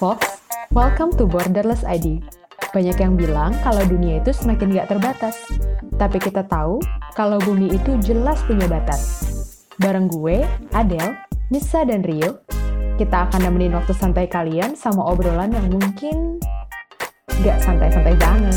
folks, welcome to Borderless ID. Banyak yang bilang kalau dunia itu semakin gak terbatas. Tapi kita tahu kalau bumi itu jelas punya batas. Bareng gue, Adele, Nisa, dan Rio, kita akan nemenin waktu santai kalian sama obrolan yang mungkin gak santai-santai banget.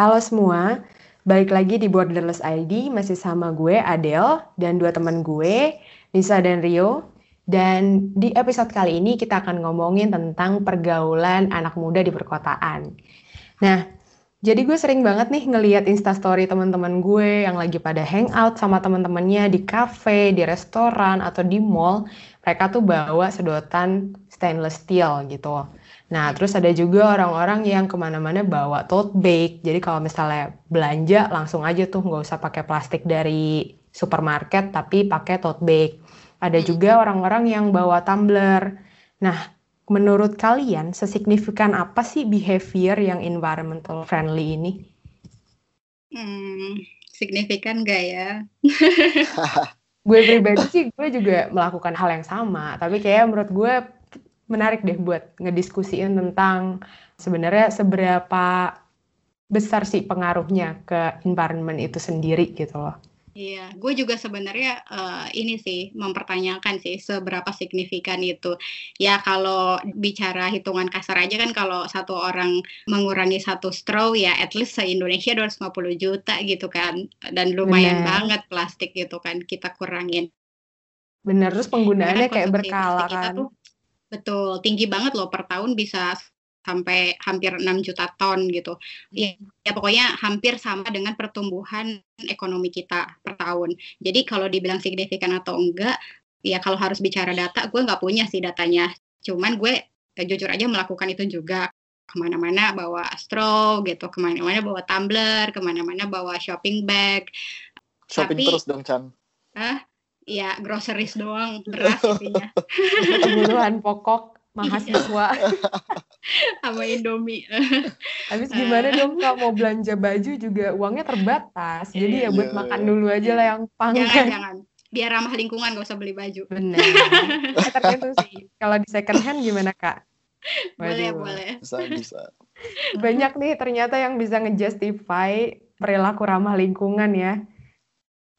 Halo semua, balik lagi di Borderless ID masih sama gue Adele dan dua teman gue Nisa dan Rio. Dan di episode kali ini kita akan ngomongin tentang pergaulan anak muda di perkotaan. Nah, jadi gue sering banget nih ngeliat instastory teman-teman gue yang lagi pada hangout sama teman-temannya di cafe, di restoran atau di mall. Mereka tuh bawa sedotan stainless steel gitu. Nah, terus ada juga orang-orang yang ke mana-mana bawa tote bag. Jadi kalau misalnya belanja langsung aja tuh nggak usah pakai plastik dari supermarket, tapi pakai tote bag. Ada juga orang-orang yang bawa tumbler. Nah, menurut kalian sesignifikan apa sih behavior yang environmental friendly ini? Hmm, signifikan gak ya? gue pribadi sih gue juga melakukan hal yang sama, tapi kayak menurut gue menarik deh buat ngediskusiin tentang sebenarnya seberapa besar sih pengaruhnya ke environment itu sendiri gitu loh. Iya, gue juga sebenarnya uh, ini sih mempertanyakan sih seberapa signifikan itu. Ya kalau bicara hitungan kasar aja kan kalau satu orang mengurangi satu straw ya at least se Indonesia 250 juta gitu kan. Dan lumayan Bener. banget plastik gitu kan kita kurangin. Bener, terus penggunaannya kayak berkala kan. Tuh Betul, tinggi banget loh per tahun bisa sampai hampir 6 juta ton gitu. Ya, ya pokoknya hampir sama dengan pertumbuhan ekonomi kita per tahun. Jadi kalau dibilang signifikan atau enggak, ya kalau harus bicara data, gue nggak punya sih datanya. Cuman gue ya, jujur aja melakukan itu juga ke mana-mana bawa straw gitu, ke mana-mana bawa tumbler, ke mana-mana bawa shopping bag. Shopping Tapi, terus dong Chan. Ah, ya groceries doang beras intinya kebutuhan pokok mahasiswa sama Indomie. Habis gimana dong kak mau belanja baju juga uangnya terbatas. Jadi ya buat iya. makan dulu aja lah yang pangkat. Jangan jangan. Biar ramah lingkungan gak usah beli baju. Benar. eh, tergantung sih. Kalau di second hand gimana kak? Boleh boleh. Bisa bisa. Banyak nih ternyata yang bisa ngejustify perilaku ramah lingkungan ya.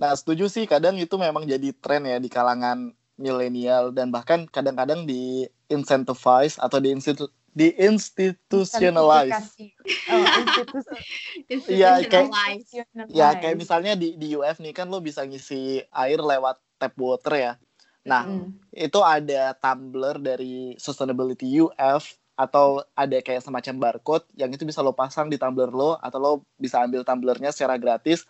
Nah, setuju sih kadang itu memang jadi tren ya di kalangan milenial dan bahkan kadang-kadang di incentivize atau di institu di institutionalize. Oh, Iya, kayak ya kayak misalnya di di UF nih kan lo bisa ngisi air lewat tap water ya. Nah, mm. itu ada tumbler dari sustainability UF atau ada kayak semacam barcode yang itu bisa lo pasang di tumbler lo atau lo bisa ambil tumblernya secara gratis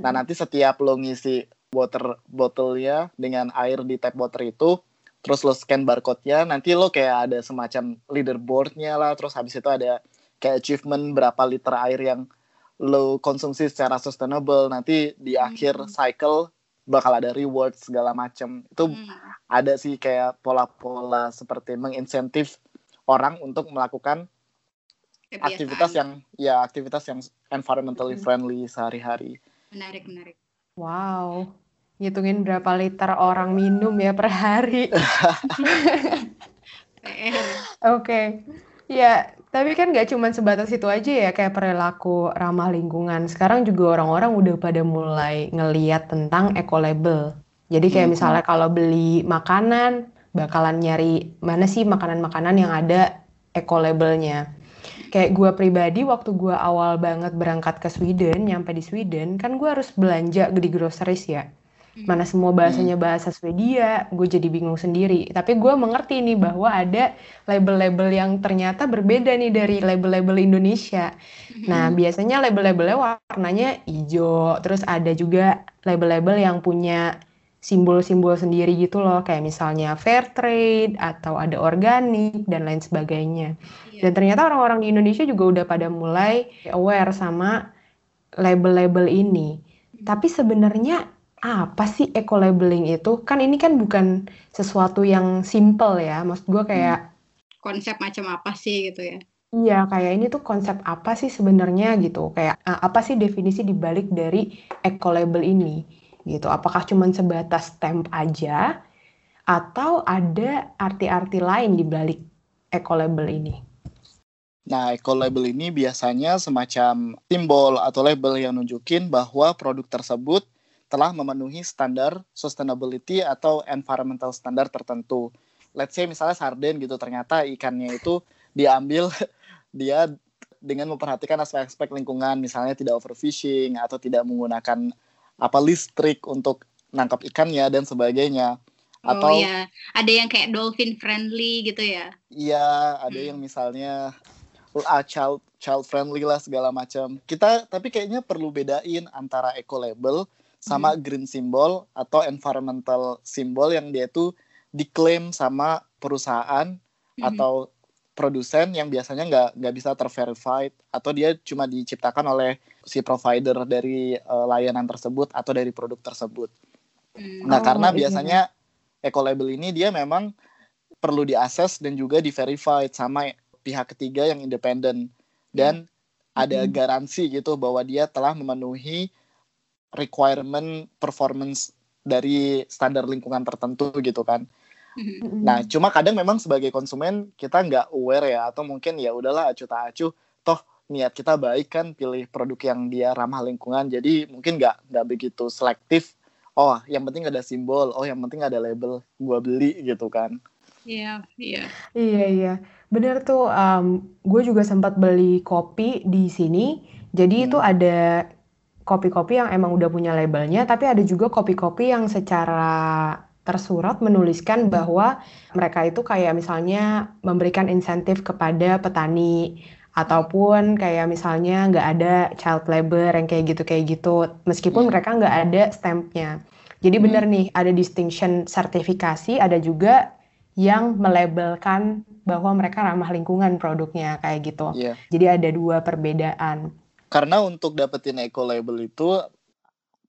Nah, nanti setiap lo ngisi water bottle-nya dengan air di tap water itu, terus lo scan barcode-nya, nanti lo kayak ada semacam leaderboard-nya lah, terus habis itu ada kayak achievement berapa liter air yang lo konsumsi secara sustainable. Nanti di hmm. akhir cycle bakal ada reward segala macam. Itu hmm. ada sih kayak pola-pola seperti menginsentif orang untuk melakukan Kebiasaan. aktivitas yang ya aktivitas yang environmentally hmm. friendly sehari-hari. Menarik, menarik. Wow. Ngitungin berapa liter orang minum ya per hari. Oke. Okay. Ya, tapi kan nggak cuma sebatas itu aja ya kayak perilaku ramah lingkungan. Sekarang juga orang-orang udah pada mulai ngeliat tentang eco label. Jadi kayak hmm. misalnya kalau beli makanan, bakalan nyari mana sih makanan-makanan yang ada eco labelnya kayak gue pribadi waktu gue awal banget berangkat ke Sweden nyampe di Sweden kan gue harus belanja di groceries ya. Mana semua bahasanya hmm. bahasa Swedia, gue jadi bingung sendiri. Tapi gue mengerti nih bahwa ada label-label yang ternyata berbeda nih dari label-label Indonesia. Nah, biasanya label-labelnya warnanya hijau, terus ada juga label-label yang punya simbol-simbol sendiri gitu loh, kayak misalnya fair trade atau ada organik dan lain sebagainya. Iya. Dan ternyata orang-orang di Indonesia juga udah pada mulai aware sama label-label ini. Hmm. Tapi sebenarnya apa sih eco labeling itu? Kan ini kan bukan sesuatu yang simple ya. Maksud gue kayak hmm. konsep macam apa sih gitu ya? Iya, kayak ini tuh konsep apa sih sebenarnya gitu? Kayak uh, apa sih definisi dibalik dari eco label ini gitu? Apakah cuma sebatas stamp aja atau ada arti-arti lain di balik eco label ini? Nah, eco label ini biasanya semacam simbol atau label yang nunjukin bahwa produk tersebut telah memenuhi standar sustainability atau environmental standar tertentu. Let's say misalnya sarden gitu, ternyata ikannya itu diambil dia dengan memperhatikan aspek-aspek lingkungan misalnya tidak overfishing atau tidak menggunakan apa listrik untuk nangkap ikannya dan sebagainya oh, atau ya ada yang kayak dolphin friendly gitu ya iya ada hmm. yang misalnya uh, child child friendly lah segala macam kita tapi kayaknya perlu bedain antara eco label sama hmm. green symbol atau environmental symbol yang dia tuh diklaim sama perusahaan hmm. atau produsen yang biasanya nggak nggak bisa terverified atau dia cuma diciptakan oleh si provider dari uh, layanan tersebut atau dari produk tersebut. Hmm. Nah, oh, karena iya. biasanya eco label ini dia memang perlu diakses dan juga diverified sama pihak ketiga yang independen dan hmm. ada hmm. garansi gitu bahwa dia telah memenuhi requirement performance dari standar lingkungan tertentu gitu kan. Mm-hmm. Nah, cuma kadang memang sebagai konsumen kita nggak aware ya atau mungkin ya udahlah acuh tak acuh toh niat kita baik kan pilih produk yang dia ramah lingkungan jadi mungkin nggak nggak begitu selektif oh yang penting ada simbol oh yang penting ada label gua beli gitu kan iya iya iya iya bener tuh um, gue juga sempat beli kopi di sini jadi hmm. itu ada kopi-kopi yang emang udah punya labelnya tapi ada juga kopi-kopi yang secara tersurat menuliskan bahwa mereka itu kayak misalnya memberikan insentif kepada petani ataupun kayak misalnya nggak ada child labor yang kayak gitu kayak gitu meskipun hmm. mereka nggak ada stampnya jadi hmm. benar nih ada distinction sertifikasi ada juga yang melabelkan bahwa mereka ramah lingkungan produknya kayak gitu yeah. jadi ada dua perbedaan karena untuk dapetin eco label itu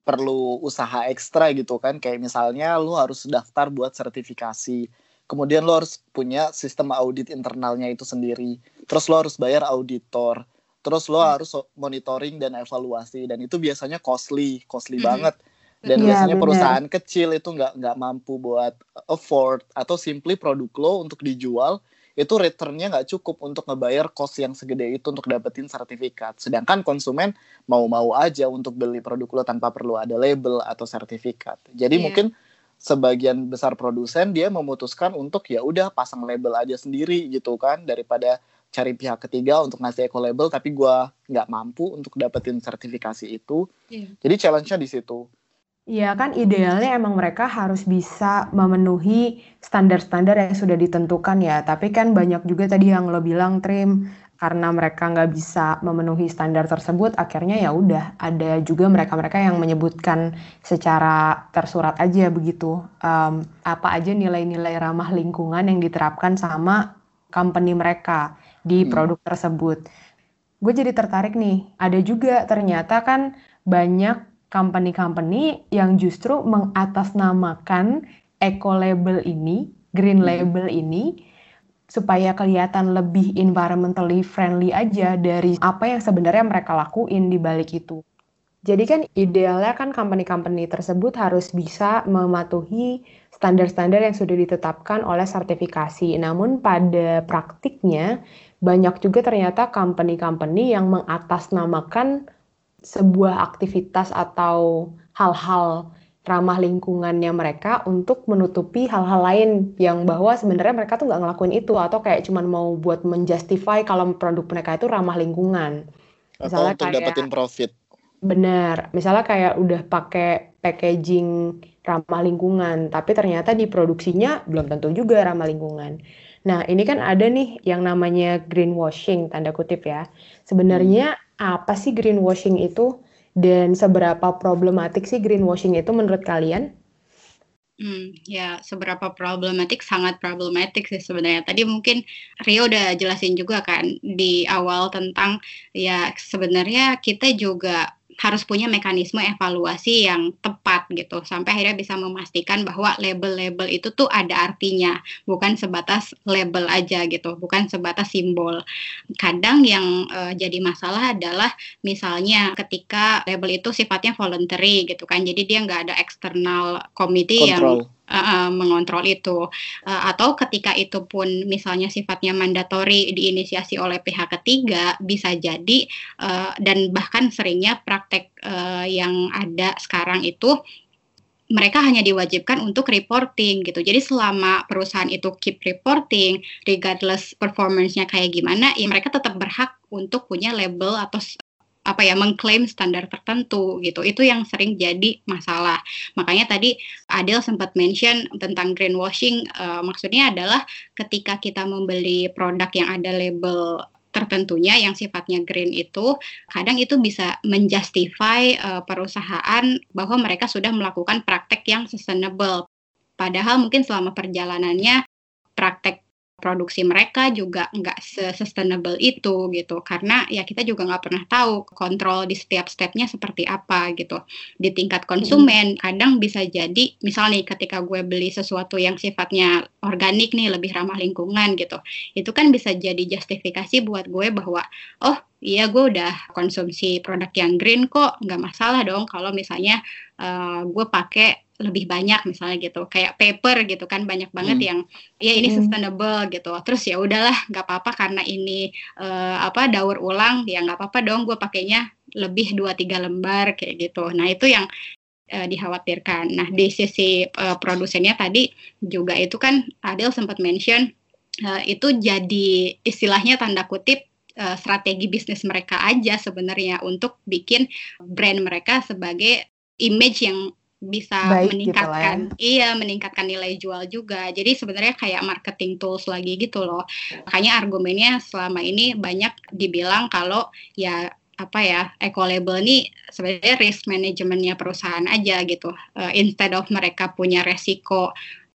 perlu usaha ekstra gitu kan kayak misalnya lu harus daftar buat sertifikasi kemudian lu harus punya sistem audit internalnya itu sendiri terus lu harus bayar auditor terus lo hmm. harus monitoring dan evaluasi dan itu biasanya costly costly hmm. banget dan ya, biasanya bener. perusahaan kecil itu nggak nggak mampu buat afford atau simply produk lo untuk dijual itu returnnya nggak cukup untuk ngebayar cost yang segede itu untuk dapetin sertifikat. Sedangkan konsumen mau-mau aja untuk beli produk lo tanpa perlu ada label atau sertifikat. Jadi yeah. mungkin sebagian besar produsen dia memutuskan untuk ya udah pasang label aja sendiri gitu kan daripada cari pihak ketiga untuk ngasih eco label tapi gue nggak mampu untuk dapetin sertifikasi itu. Yeah. Jadi challenge-nya di situ. Iya kan idealnya emang mereka harus bisa memenuhi standar-standar yang sudah ditentukan ya. Tapi kan banyak juga tadi yang lo bilang Trim karena mereka nggak bisa memenuhi standar tersebut, akhirnya ya udah ada juga mereka-mereka yang menyebutkan secara tersurat aja begitu um, apa aja nilai-nilai ramah lingkungan yang diterapkan sama company mereka di hmm. produk tersebut. Gue jadi tertarik nih, ada juga ternyata kan banyak company-company yang justru mengatasnamakan eco label ini, green hmm. label ini supaya kelihatan lebih environmentally friendly aja dari apa yang sebenarnya mereka lakuin di balik itu. Jadi kan idealnya kan company-company tersebut harus bisa mematuhi standar-standar yang sudah ditetapkan oleh sertifikasi. Namun pada praktiknya banyak juga ternyata company-company yang mengatasnamakan sebuah aktivitas atau hal-hal ramah lingkungannya mereka untuk menutupi hal-hal lain yang bahwa sebenarnya mereka tuh nggak ngelakuin itu atau kayak cuman mau buat menjustify kalau produk mereka itu ramah lingkungan. Misalnya atau untuk kayak, dapetin profit. Benar, misalnya kayak udah pakai packaging ramah lingkungan, tapi ternyata di produksinya belum tentu juga ramah lingkungan. Nah, ini kan ada nih yang namanya greenwashing, tanda kutip ya. Sebenarnya hmm apa sih greenwashing itu dan seberapa problematik sih greenwashing itu menurut kalian? Hmm, ya seberapa problematik sangat problematik sih sebenarnya. Tadi mungkin Rio udah jelasin juga kan di awal tentang ya sebenarnya kita juga harus punya mekanisme evaluasi yang tepat gitu sampai akhirnya bisa memastikan bahwa label-label itu tuh ada artinya bukan sebatas label aja gitu bukan sebatas simbol. Kadang yang uh, jadi masalah adalah misalnya ketika label itu sifatnya voluntary gitu kan jadi dia nggak ada external committee yang uh, mengontrol itu uh, atau ketika itu pun misalnya sifatnya mandatori diinisiasi oleh pihak ketiga bisa jadi uh, dan bahkan seringnya praktek uh, yang ada sekarang itu mereka hanya diwajibkan untuk reporting gitu. Jadi selama perusahaan itu keep reporting, regardless performance-nya kayak gimana, ya mereka tetap berhak untuk punya label atau apa ya mengklaim standar tertentu gitu. Itu yang sering jadi masalah. Makanya tadi Adel sempat mention tentang greenwashing uh, maksudnya adalah ketika kita membeli produk yang ada label tertentunya yang sifatnya green itu kadang itu bisa menjustify uh, perusahaan bahwa mereka sudah melakukan praktek yang sustainable. Padahal mungkin selama perjalanannya praktek produksi mereka juga nggak sustainable itu gitu. Karena ya kita juga nggak pernah tahu kontrol di setiap stepnya seperti apa gitu. Di tingkat konsumen hmm. kadang bisa jadi misalnya ketika gue beli sesuatu yang sifatnya organik nih lebih ramah lingkungan gitu. Itu kan bisa jadi justifikasi buat gue bahwa oh iya gue udah konsumsi produk yang green kok nggak masalah dong kalau misalnya uh, gue pakai lebih banyak misalnya gitu kayak paper gitu kan banyak banget hmm. yang ya ini hmm. sustainable gitu terus ya udahlah nggak apa-apa karena ini uh, apa daur ulang ya nggak apa-apa dong gue pakainya lebih dua tiga lembar kayak gitu nah itu yang uh, dikhawatirkan nah di sisi uh, produsennya tadi juga itu kan Adel sempat mention uh, itu jadi istilahnya tanda kutip strategi bisnis mereka aja sebenarnya untuk bikin brand mereka sebagai image yang bisa Baik meningkatkan gitu ya. iya meningkatkan nilai jual juga. Jadi sebenarnya kayak marketing tools lagi gitu loh. Makanya argumennya selama ini banyak dibilang kalau ya apa ya eco label ini sebenarnya risk manajemennya perusahaan aja gitu. Uh, instead of mereka punya resiko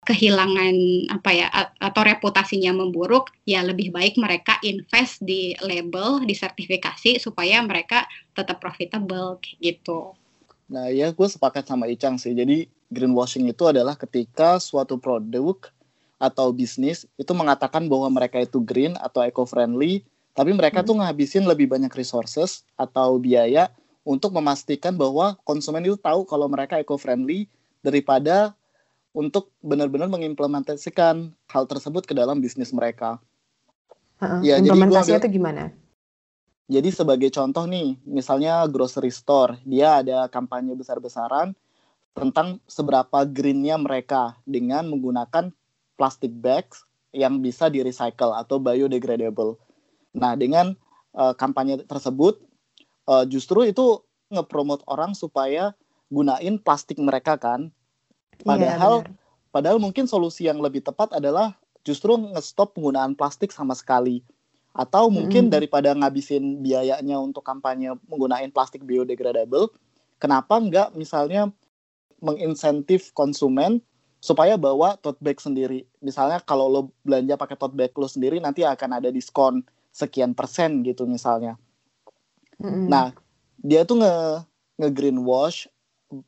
kehilangan apa ya atau reputasinya memburuk ya lebih baik mereka invest di label di sertifikasi supaya mereka tetap profitable gitu Nah, ya gue sepakat sama Icang sih. Jadi greenwashing itu adalah ketika suatu produk atau bisnis itu mengatakan bahwa mereka itu green atau eco-friendly, tapi mereka hmm. tuh ngabisin lebih banyak resources atau biaya untuk memastikan bahwa konsumen itu tahu kalau mereka eco-friendly daripada untuk benar-benar mengimplementasikan hal tersebut ke dalam bisnis mereka. Uh, ya, implementasinya itu gimana? Jadi sebagai contoh nih, misalnya grocery store, dia ada kampanye besar-besaran tentang seberapa greennya mereka dengan menggunakan plastic bags yang bisa di recycle atau biodegradable. Nah, dengan uh, kampanye tersebut, uh, justru itu ngepromot orang supaya gunain plastik mereka kan. Iya, padahal, yeah, padahal mungkin solusi yang lebih tepat adalah justru ngestop penggunaan plastik sama sekali atau mungkin mm-hmm. daripada ngabisin biayanya untuk kampanye menggunakan plastik biodegradable, kenapa enggak misalnya menginsentif konsumen supaya bawa tote bag sendiri. Misalnya kalau lo belanja pakai tote bag lo sendiri nanti akan ada diskon sekian persen gitu misalnya. Mm-hmm. Nah, dia tuh nge nge greenwash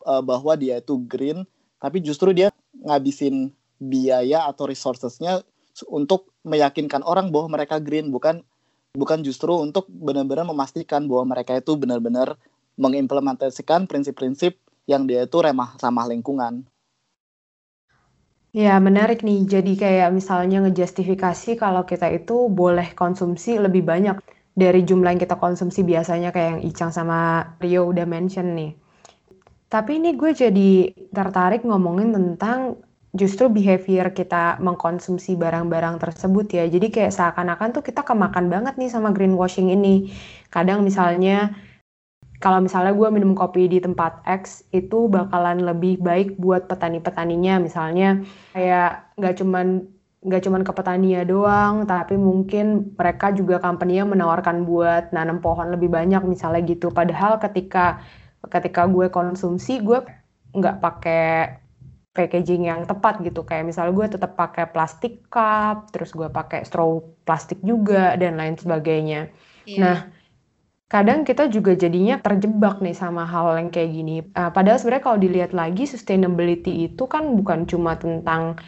uh, bahwa dia itu green, tapi justru dia ngabisin biaya atau resourcesnya untuk meyakinkan orang bahwa mereka green bukan bukan justru untuk benar-benar memastikan bahwa mereka itu benar-benar mengimplementasikan prinsip-prinsip yang dia itu remah sama lingkungan. Ya, menarik nih. Jadi kayak misalnya ngejustifikasi kalau kita itu boleh konsumsi lebih banyak dari jumlah yang kita konsumsi biasanya kayak yang Icang sama Rio udah mention nih. Tapi ini gue jadi tertarik ngomongin tentang justru behavior kita mengkonsumsi barang-barang tersebut ya. Jadi kayak seakan-akan tuh kita kemakan banget nih sama greenwashing ini. Kadang misalnya kalau misalnya gue minum kopi di tempat X itu bakalan lebih baik buat petani-petaninya misalnya kayak nggak cuman nggak cuman ke petani doang tapi mungkin mereka juga company-nya menawarkan buat nanam pohon lebih banyak misalnya gitu padahal ketika ketika gue konsumsi gue nggak pakai packaging yang tepat gitu kayak misalnya gue tetap pakai plastik cup terus gue pakai straw plastik juga dan lain sebagainya yeah. nah kadang kita juga jadinya terjebak nih sama hal yang kayak gini. Uh, padahal sebenarnya kalau dilihat lagi sustainability itu kan bukan cuma tentang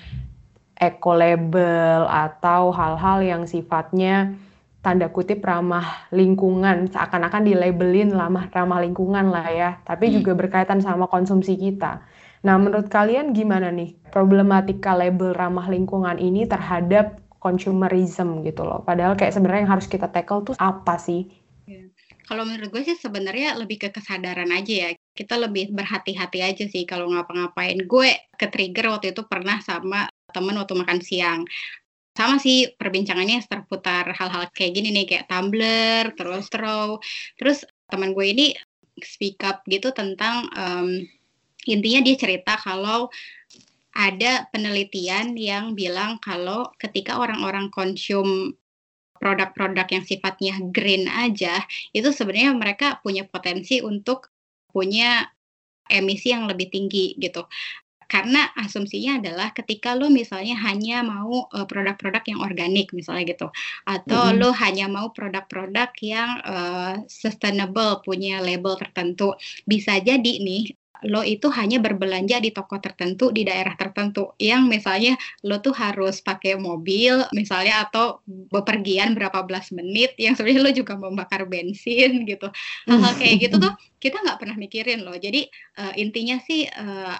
eco label atau hal-hal yang sifatnya tanda kutip ramah lingkungan seakan-akan dilabelin ramah ramah lingkungan lah ya tapi hmm. juga berkaitan sama konsumsi kita nah menurut kalian gimana nih problematika label ramah lingkungan ini terhadap consumerism gitu loh? Padahal kayak sebenarnya yang harus kita tackle tuh apa sih? Iya. kalau menurut gue sih sebenarnya lebih ke kesadaran aja ya. Kita lebih berhati-hati aja sih kalau ngapa-ngapain. Gue ke trigger waktu itu pernah sama temen waktu makan siang. Sama sih perbincangannya terputar hal-hal kayak gini nih kayak Tumblr terus throw terus teman gue ini speak up gitu tentang um, intinya dia cerita kalau ada penelitian yang bilang kalau ketika orang-orang konsum produk-produk yang sifatnya green aja itu sebenarnya mereka punya potensi untuk punya emisi yang lebih tinggi gitu karena asumsinya adalah ketika lo misalnya hanya mau uh, produk-produk yang organik misalnya gitu atau mm-hmm. lo hanya mau produk-produk yang uh, sustainable punya label tertentu bisa jadi nih lo itu hanya berbelanja di toko tertentu di daerah tertentu. Yang misalnya lo tuh harus pakai mobil misalnya atau bepergian berapa belas menit yang sebenarnya lo juga membakar bensin gitu. Hal-hal kayak gitu tuh kita nggak pernah mikirin loh. Jadi uh, intinya sih uh,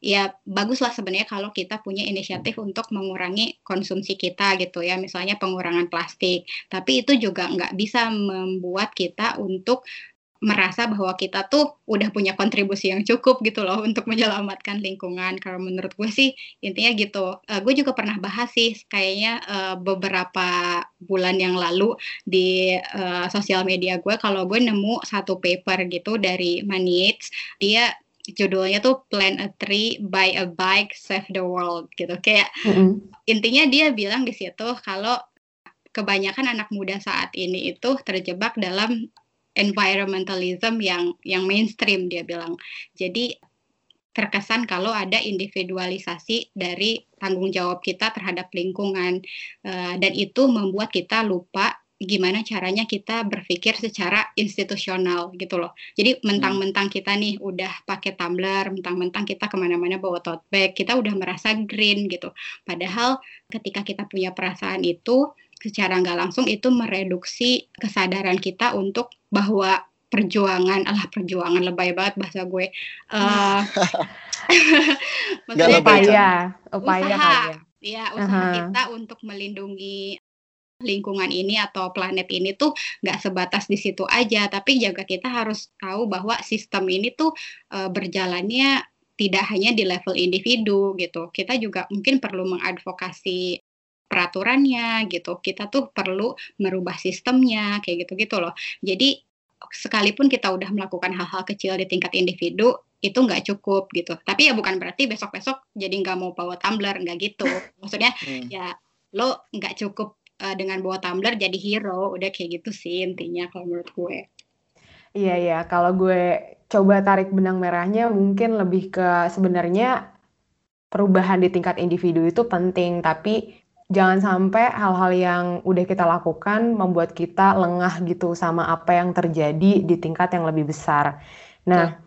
ya baguslah sebenarnya kalau kita punya inisiatif untuk mengurangi konsumsi kita gitu ya. Misalnya pengurangan plastik. Tapi itu juga nggak bisa membuat kita untuk merasa bahwa kita tuh udah punya kontribusi yang cukup gitu loh untuk menyelamatkan lingkungan. Kalau menurut gue sih intinya gitu. Uh, gue juga pernah bahas sih kayaknya uh, beberapa bulan yang lalu di uh, sosial media gue kalau gue nemu satu paper gitu dari Manits dia judulnya tuh Plant a Tree, Buy a Bike, Save the World gitu. Kayak mm-hmm. intinya dia bilang di situ kalau kebanyakan anak muda saat ini itu terjebak dalam environmentalism yang yang mainstream dia bilang. Jadi terkesan kalau ada individualisasi dari tanggung jawab kita terhadap lingkungan uh, dan itu membuat kita lupa gimana caranya kita berpikir secara institusional gitu loh. Jadi mentang-mentang kita nih udah pakai tumbler, mentang-mentang kita ke mana-mana bawa tote bag, kita udah merasa green gitu. Padahal ketika kita punya perasaan itu, secara nggak langsung itu mereduksi kesadaran kita untuk bahwa perjuangan, alah perjuangan lebay banget bahasa gue. Uh, maksudnya upaya, upaya usaha, ya usaha uh -huh. kita untuk melindungi lingkungan ini atau planet ini tuh nggak sebatas di situ aja, tapi juga kita harus tahu bahwa sistem ini tuh e, berjalannya tidak hanya di level individu gitu. Kita juga mungkin perlu mengadvokasi peraturannya gitu. Kita tuh perlu merubah sistemnya kayak gitu-gitu loh. Jadi sekalipun kita udah melakukan hal-hal kecil di tingkat individu itu nggak cukup gitu. Tapi ya bukan berarti besok-besok jadi nggak mau bawa tumbler nggak gitu. Maksudnya hmm. ya lo nggak cukup uh, dengan bawa tumbler jadi hero udah kayak gitu sih intinya kalau menurut gue iya iya kalau gue coba tarik benang merahnya mungkin lebih ke sebenarnya perubahan di tingkat individu itu penting tapi jangan sampai hal-hal yang udah kita lakukan membuat kita lengah gitu sama apa yang terjadi di tingkat yang lebih besar. Nah,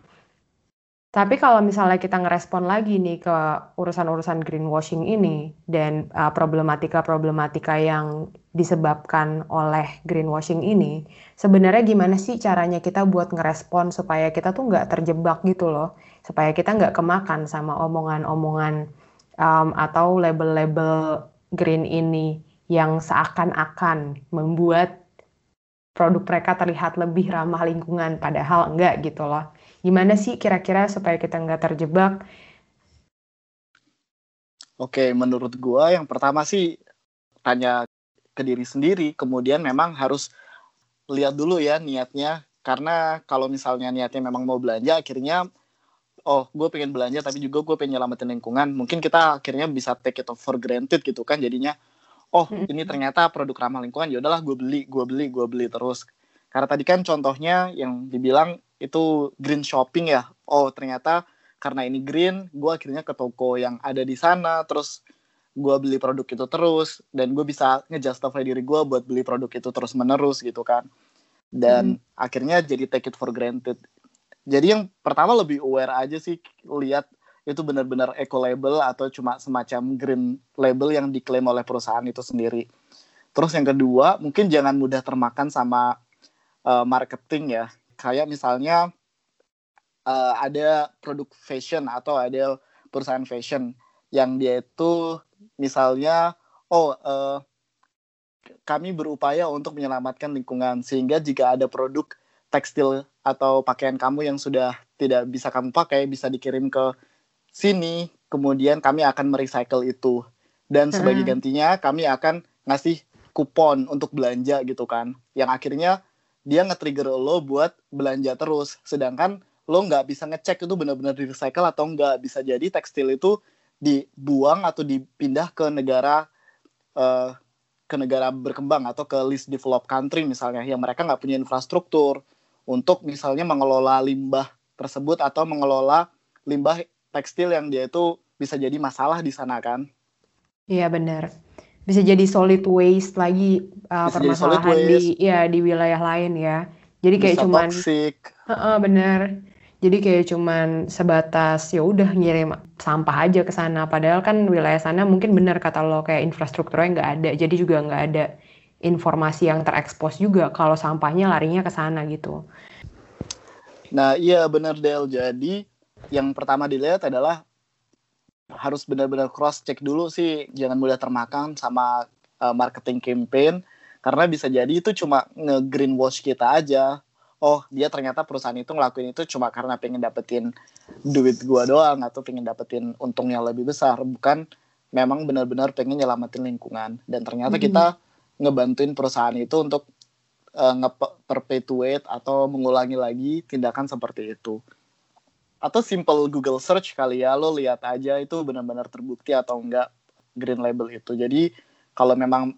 tapi kalau misalnya kita ngerespon lagi nih ke urusan-urusan greenwashing ini dan uh, problematika-problematika yang disebabkan oleh greenwashing ini, sebenarnya gimana sih caranya kita buat ngerespon supaya kita tuh nggak terjebak gitu loh, supaya kita nggak kemakan sama omongan-omongan um, atau label-label green ini yang seakan-akan membuat produk mereka terlihat lebih ramah lingkungan, padahal enggak gitu loh. Gimana sih kira-kira supaya kita nggak terjebak? Oke, menurut gua yang pertama sih tanya ke diri sendiri, kemudian memang harus lihat dulu ya niatnya, karena kalau misalnya niatnya memang mau belanja, akhirnya oh gue pengen belanja tapi juga gue pengen nyelamatin lingkungan, mungkin kita akhirnya bisa take it for granted gitu kan, jadinya oh ini ternyata produk ramah lingkungan, ya udahlah gue beli, gue beli, gue beli terus. Karena tadi kan contohnya yang dibilang itu green shopping ya oh ternyata karena ini green gue akhirnya ke toko yang ada di sana terus gue beli produk itu terus dan gue bisa ngejustify diri gue buat beli produk itu terus menerus gitu kan dan hmm. akhirnya jadi take it for granted. Jadi yang pertama lebih aware aja sih lihat itu benar-benar eco label atau cuma semacam green label yang diklaim oleh perusahaan itu sendiri. Terus yang kedua, mungkin jangan mudah termakan sama uh, marketing ya. Kayak misalnya uh, ada produk fashion atau ada perusahaan fashion yang dia itu misalnya oh uh, kami berupaya untuk menyelamatkan lingkungan sehingga jika ada produk tekstil atau pakaian kamu yang sudah tidak bisa kamu pakai bisa dikirim ke sini kemudian kami akan merecycle itu. Dan sebagai gantinya kami akan ngasih kupon untuk belanja gitu kan. Yang akhirnya dia nge-trigger lo buat belanja terus. Sedangkan lo nggak bisa ngecek itu benar-benar di recycle atau nggak. Bisa jadi tekstil itu dibuang atau dipindah ke negara uh, ke negara berkembang atau ke least developed country misalnya yang mereka nggak punya infrastruktur untuk misalnya mengelola limbah tersebut atau mengelola limbah tekstil yang dia itu bisa jadi masalah di sana kan? Iya benar. Bisa jadi solid waste lagi uh, permasalahan di ya di wilayah lain ya. Jadi kayak bisa cuman toxic. Uh, uh, bener. Jadi kayak cuman sebatas ya udah ngirim sampah aja ke sana. Padahal kan wilayah sana mungkin benar kata lo kayak infrastrukturnya nggak ada. Jadi juga nggak ada informasi yang terekspos juga kalau sampahnya larinya ke sana gitu. Nah, iya benar Del. Jadi yang pertama dilihat adalah harus benar-benar cross check dulu sih, jangan mudah termakan sama uh, marketing campaign karena bisa jadi itu cuma nge-greenwash kita aja. Oh, dia ternyata perusahaan itu ngelakuin itu cuma karena pengen dapetin duit gua doang atau pengen dapetin untungnya lebih besar, bukan memang benar-benar pengen nyelamatin lingkungan. Dan ternyata -hmm. kita ngebantuin perusahaan itu untuk uh, nge-perpetuate atau mengulangi lagi tindakan seperti itu. Atau simple Google search kali ya, lo lihat aja itu benar-benar terbukti atau enggak green label itu. Jadi kalau memang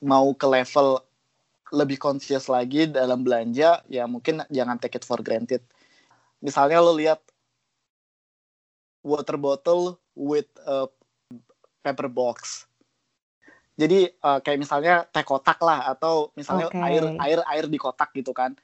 mau ke level lebih conscious lagi dalam belanja, ya mungkin jangan take it for granted. Misalnya lo lihat water bottle with a paper box jadi uh, kayak misalnya teh kotak lah atau misalnya okay. air air air di kotak gitu kan.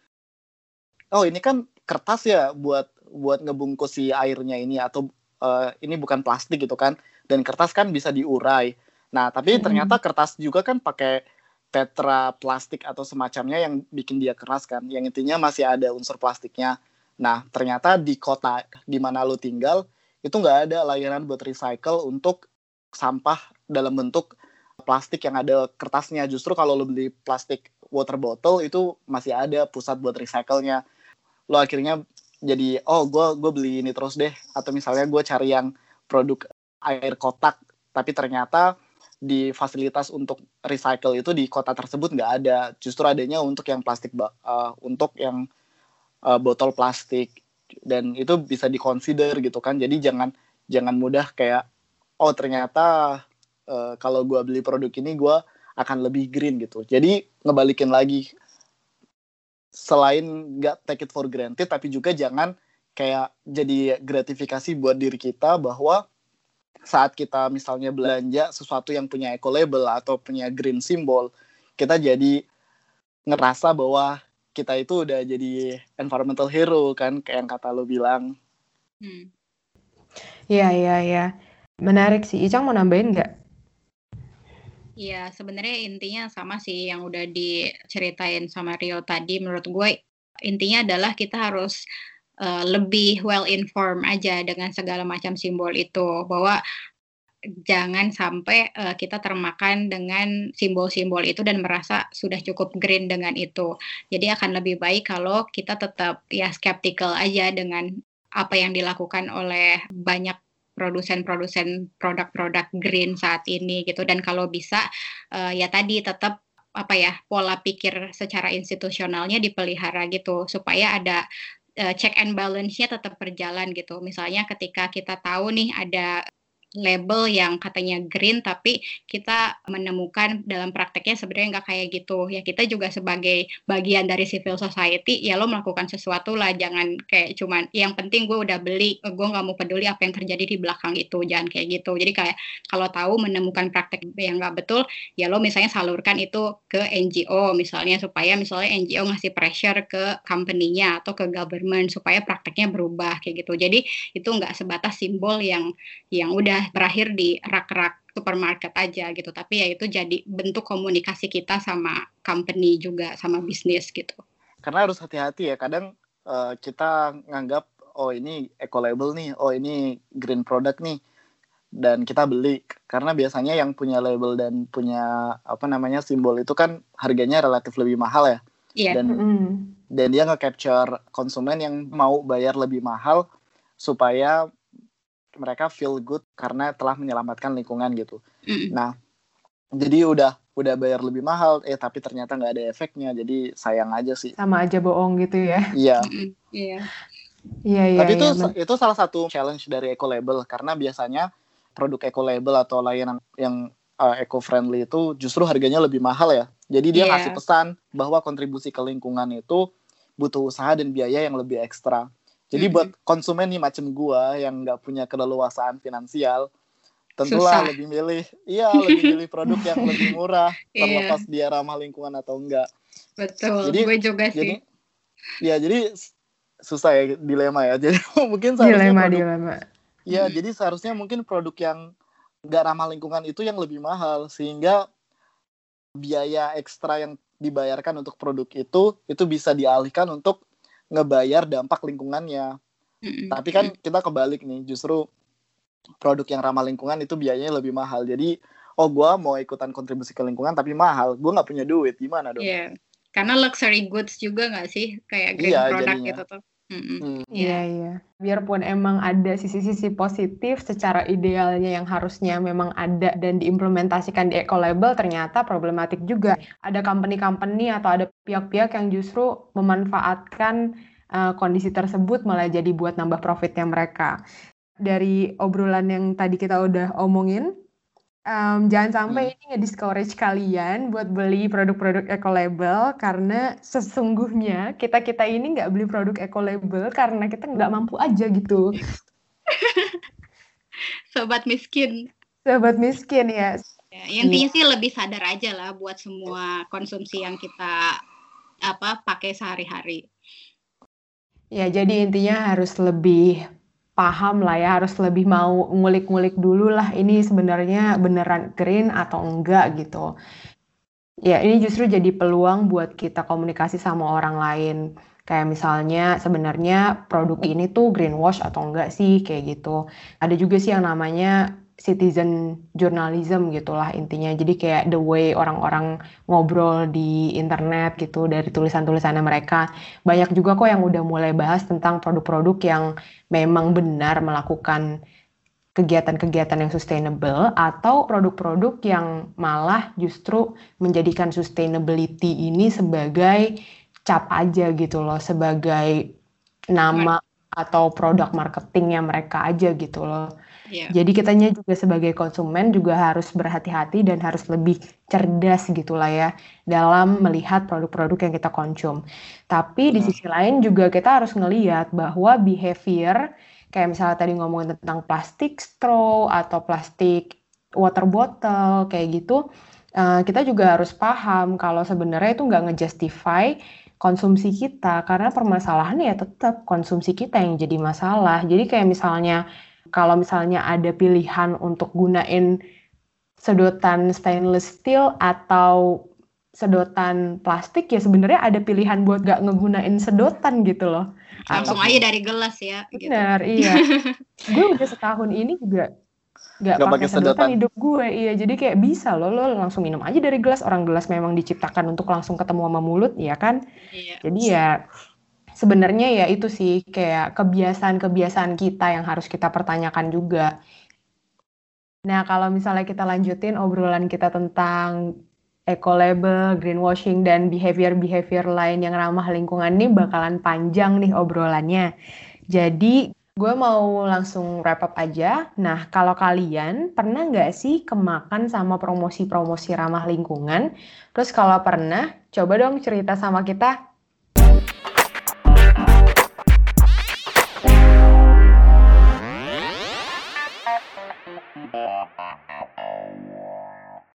Oh ini kan kertas ya buat buat ngebungkus si airnya ini atau uh, ini bukan plastik gitu kan. Dan kertas kan bisa diurai. Nah tapi hmm. ternyata kertas juga kan pakai tetra plastik atau semacamnya yang bikin dia keras kan. Yang intinya masih ada unsur plastiknya. Nah ternyata di kota di mana lo tinggal itu nggak ada layanan buat recycle untuk sampah dalam bentuk plastik yang ada kertasnya. Justru kalau lo beli plastik water bottle itu masih ada pusat buat recycle-nya. Lo akhirnya jadi oh gue gue beli ini terus deh atau misalnya gue cari yang produk air kotak tapi ternyata di fasilitas untuk recycle itu di kota tersebut nggak ada justru adanya untuk yang plastik uh, untuk yang uh, botol plastik dan itu bisa dikonsider gitu kan jadi jangan jangan mudah kayak oh ternyata uh, kalau gue beli produk ini gue akan lebih green gitu jadi ngebalikin lagi selain nggak take it for granted tapi juga jangan kayak jadi gratifikasi buat diri kita bahwa saat kita misalnya belanja sesuatu yang punya eco label atau punya green symbol kita jadi ngerasa bahwa kita itu udah jadi environmental hero kan kayak yang kata lo bilang. Hmm. Iya iya iya menarik sih. Icang mau nambahin nggak? Iya, sebenarnya intinya sama sih yang udah diceritain sama Rio tadi. Menurut gue intinya adalah kita harus uh, lebih well informed aja dengan segala macam simbol itu bahwa jangan sampai uh, kita termakan dengan simbol-simbol itu dan merasa sudah cukup green dengan itu. Jadi akan lebih baik kalau kita tetap ya skeptical aja dengan apa yang dilakukan oleh banyak produsen-produsen produk-produk green saat ini gitu dan kalau bisa uh, ya tadi tetap apa ya pola pikir secara institusionalnya dipelihara gitu supaya ada uh, check and balance-nya tetap berjalan gitu. Misalnya ketika kita tahu nih ada label yang katanya green tapi kita menemukan dalam prakteknya sebenarnya nggak kayak gitu. Ya kita juga sebagai bagian dari civil society ya lo melakukan sesuatu lah jangan kayak cuman yang penting gue udah beli gue nggak mau peduli apa yang terjadi di belakang itu jangan kayak gitu. Jadi kayak kalau tahu menemukan praktek yang nggak betul ya lo misalnya salurkan itu ke NGO misalnya supaya misalnya NGO ngasih pressure ke company-nya atau ke government supaya prakteknya berubah kayak gitu. Jadi itu nggak sebatas simbol yang yang udah berakhir di rak-rak supermarket aja gitu tapi ya itu jadi bentuk komunikasi kita sama company juga sama bisnis gitu karena harus hati-hati ya kadang uh, kita nganggap oh ini eco label nih oh ini green product nih dan kita beli karena biasanya yang punya label dan punya apa namanya simbol itu kan harganya relatif lebih mahal ya yeah. dan mm. dan dia nge-capture konsumen yang mau bayar lebih mahal supaya mereka feel good karena telah menyelamatkan lingkungan gitu. Mm. Nah, jadi udah udah bayar lebih mahal, eh tapi ternyata nggak ada efeknya, jadi sayang aja sih. Sama aja bohong gitu ya? Iya. Iya. Iya iya. Tapi itu ya, itu salah satu challenge dari eco label karena biasanya produk eco label atau layanan yang uh, eco friendly itu justru harganya lebih mahal ya. Jadi dia yeah. ngasih pesan bahwa kontribusi ke lingkungan itu butuh usaha dan biaya yang lebih ekstra. Jadi buat konsumen nih macam gua yang nggak punya keleluasaan finansial, tentulah Susah. lebih milih, iya lebih milih produk yang lebih murah, iya. terlepas yeah. dia ramah lingkungan atau enggak. Betul. Jadi, gue juga sih. Jadi, ya jadi susah ya dilema ya. Jadi mungkin seharusnya dilema produk, dilema. Ya hmm. jadi seharusnya mungkin produk yang nggak ramah lingkungan itu yang lebih mahal sehingga biaya ekstra yang dibayarkan untuk produk itu itu bisa dialihkan untuk ngebayar dampak lingkungannya. Mm-hmm. Tapi kan kita kebalik nih, justru produk yang ramah lingkungan itu biayanya lebih mahal. Jadi, oh gue mau ikutan kontribusi ke lingkungan tapi mahal, gue nggak punya duit, gimana dong? Iya, yeah. karena luxury goods juga nggak sih, kayak green yeah, product jadinya. gitu tuh. Mm-hmm. Iya iya. Biarpun emang ada sisi-sisi positif secara idealnya yang harusnya memang ada dan diimplementasikan di eco label ternyata problematik juga. Ada company-company atau ada pihak-pihak yang justru memanfaatkan uh, kondisi tersebut malah jadi buat nambah profitnya mereka. Dari obrolan yang tadi kita udah omongin, um, jangan sampai hmm. ini nge-discourage kalian buat beli produk-produk eco label karena sesungguhnya kita kita ini nggak beli produk eco label karena kita nggak mampu aja gitu. Sobat miskin. Sobat miskin ya. ya intinya sih lebih sadar aja lah buat semua konsumsi yang kita apa pakai sehari-hari. Ya, jadi intinya harus lebih paham lah ya harus lebih mau ngulik-ngulik dulu lah ini sebenarnya beneran green atau enggak gitu. Ya ini justru jadi peluang buat kita komunikasi sama orang lain. Kayak misalnya sebenarnya produk ini tuh greenwash atau enggak sih kayak gitu. Ada juga sih yang namanya citizen journalism gitulah intinya. Jadi kayak the way orang-orang ngobrol di internet gitu dari tulisan-tulisannya mereka. Banyak juga kok yang udah mulai bahas tentang produk-produk yang memang benar melakukan kegiatan-kegiatan yang sustainable atau produk-produk yang malah justru menjadikan sustainability ini sebagai cap aja gitu loh, sebagai nama atau produk marketingnya mereka aja gitu loh. Yeah. Jadi kitanya juga sebagai konsumen juga harus berhati-hati dan harus lebih cerdas gitulah ya dalam melihat produk-produk yang kita konsum. Tapi di sisi lain juga kita harus ngelihat bahwa behavior kayak misalnya tadi ngomongin tentang plastik straw atau plastik water bottle kayak gitu, uh, kita juga harus paham kalau sebenarnya itu nggak ngejustify konsumsi kita karena permasalahannya ya tetap konsumsi kita yang jadi masalah. Jadi kayak misalnya kalau misalnya ada pilihan untuk gunain sedotan stainless steel atau sedotan plastik ya sebenarnya ada pilihan buat gak ngegunain sedotan gitu loh. Langsung atau, aja dari gelas ya. Gitu. Benar, gitu. iya. gue udah setahun ini juga gak, gak pakai sedotan. sedotan hidup gue, iya. Jadi kayak bisa loh, lo langsung minum aja dari gelas. Orang gelas memang diciptakan untuk langsung ketemu sama mulut, ya kan? Iya. Jadi ya sebenarnya ya itu sih kayak kebiasaan-kebiasaan kita yang harus kita pertanyakan juga. Nah, kalau misalnya kita lanjutin obrolan kita tentang eco label, greenwashing dan behavior-behavior lain yang ramah lingkungan ini bakalan panjang nih obrolannya. Jadi gue mau langsung wrap up aja. Nah, kalau kalian pernah nggak sih kemakan sama promosi-promosi ramah lingkungan? Terus kalau pernah, coba dong cerita sama kita